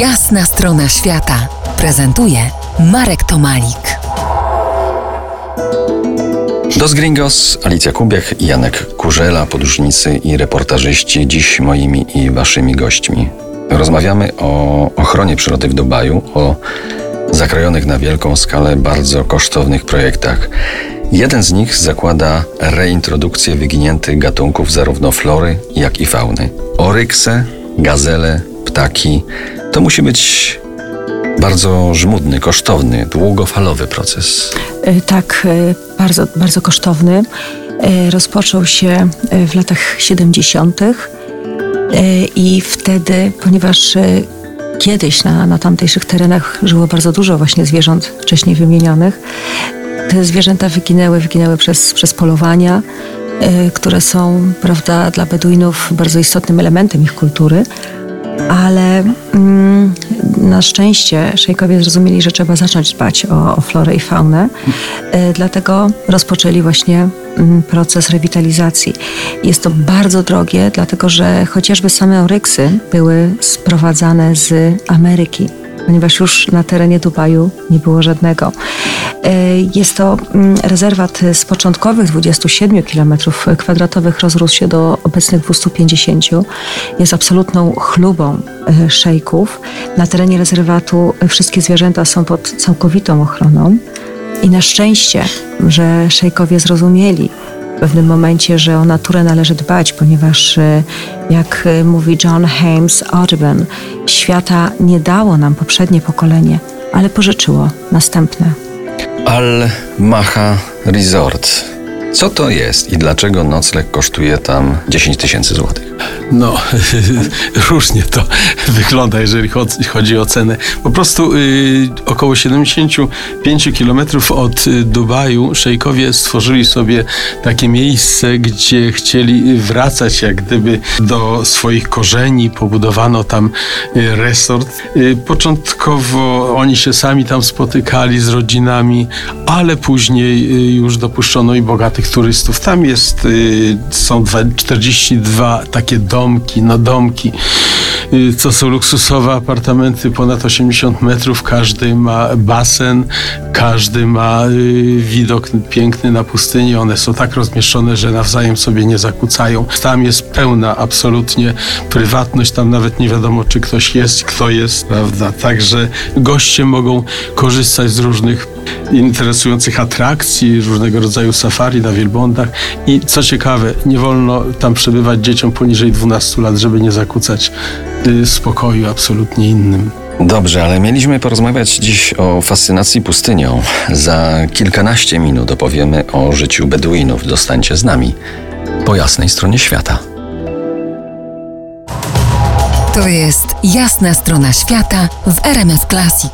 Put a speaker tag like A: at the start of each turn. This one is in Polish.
A: Jasna strona świata prezentuje Marek Tomalik.
B: Dos Gringos, Alicja Kubiak i Janek Kurzela, podróżnicy i reportażyści, dziś moimi i waszymi gośćmi. Rozmawiamy o ochronie przyrody w Dubaju, o zakrojonych na wielką skalę bardzo kosztownych projektach. Jeden z nich zakłada reintrodukcję wyginiętych gatunków zarówno flory, jak i fauny. Orykse, gazele, ptaki. To musi być bardzo żmudny, kosztowny, długofalowy proces.
C: E, Tak, e, bardzo, bardzo kosztowny. E, Rozpoczął się w latach 70. e, i wtedy, ponieważ kiedyś na, na tamtejszych terenach żyło bardzo dużo właśnie zwierząt wcześniej wymienionych, te zwierzęta wyginęły, wyginęły przez, przez polowania, które są, prawda, dla Beduinów bardzo istotnym elementem ich kultury. Ale mm, na szczęście szejkowie zrozumieli, że trzeba zacząć dbać o, o florę i faunę. E, dlatego rozpoczęli właśnie mm, proces rewitalizacji. Jest to bardzo drogie, dlatego że chociażby same oryksy były sprowadzane z Ameryki, ponieważ już na terenie Dubaju nie było żadnego. E, Jest to mm, rezerwat z początkowych 27 km kwadratowych rozrósł się do obecnych 250. Jest absolutną chlubą e, szejków. Na terenie rezerwatu wszystkie zwierzęta są pod całkowitą ochroną. I na szczęście, że szejkowie zrozumieli w pewnym momencie, że o naturę należy dbać, ponieważ e, jak e, mówi John Hames Audubon, świata nie dało nam poprzednie pokolenie, ale pożyczyło następne.
B: Al Maha Resort. Co to jest i dlaczego nocleg kosztuje tam 10 tysięcy złotych?
D: No, różnie to wygląda, jeżeli chod- chodzi o cenę. Po prostu y, około 75 kilometrów od y, Dubaju szejkowie stworzyli sobie takie miejsce, gdzie chcieli wracać jak gdyby do swoich korzeni. Pobudowano tam y, resort. Y, początkowo oni się sami tam spotykali z rodzinami, ale później już dopuszczono i bogatych turystów. Tam jest, są dwa- 42 takie domki, no domki, y, co są luksusowe apartamenty ponad 80 metrów. Każdy ma basen, każdy ma y, widok piękny na pustynię. One są tak rozmieszczone, że nawzajem sobie nie zakłócają. Tam jest pełna absolutnie prywatność. Tam nawet nie wiadomo, czy ktoś jest, kto jest, prawda? Także goście mogą korzystać z różnych interesujących atrakcji, różnego rodzaju safari na wielbłądach. I co ciekawe, nie wolno tam przebywać dzieciom poniżej 12 lat, żeby nie zakłócać y, spokoju absolutnie innym.
B: Dobrze, ale mieliśmy porozmawiać dziś o fascynacji pustynią. Za kilkanaście minut opowiemy o życiu Beduinów. Zostańcie z nami po jasnej stronie świata.
A: To jest Jasna strona świata w RMS Classic.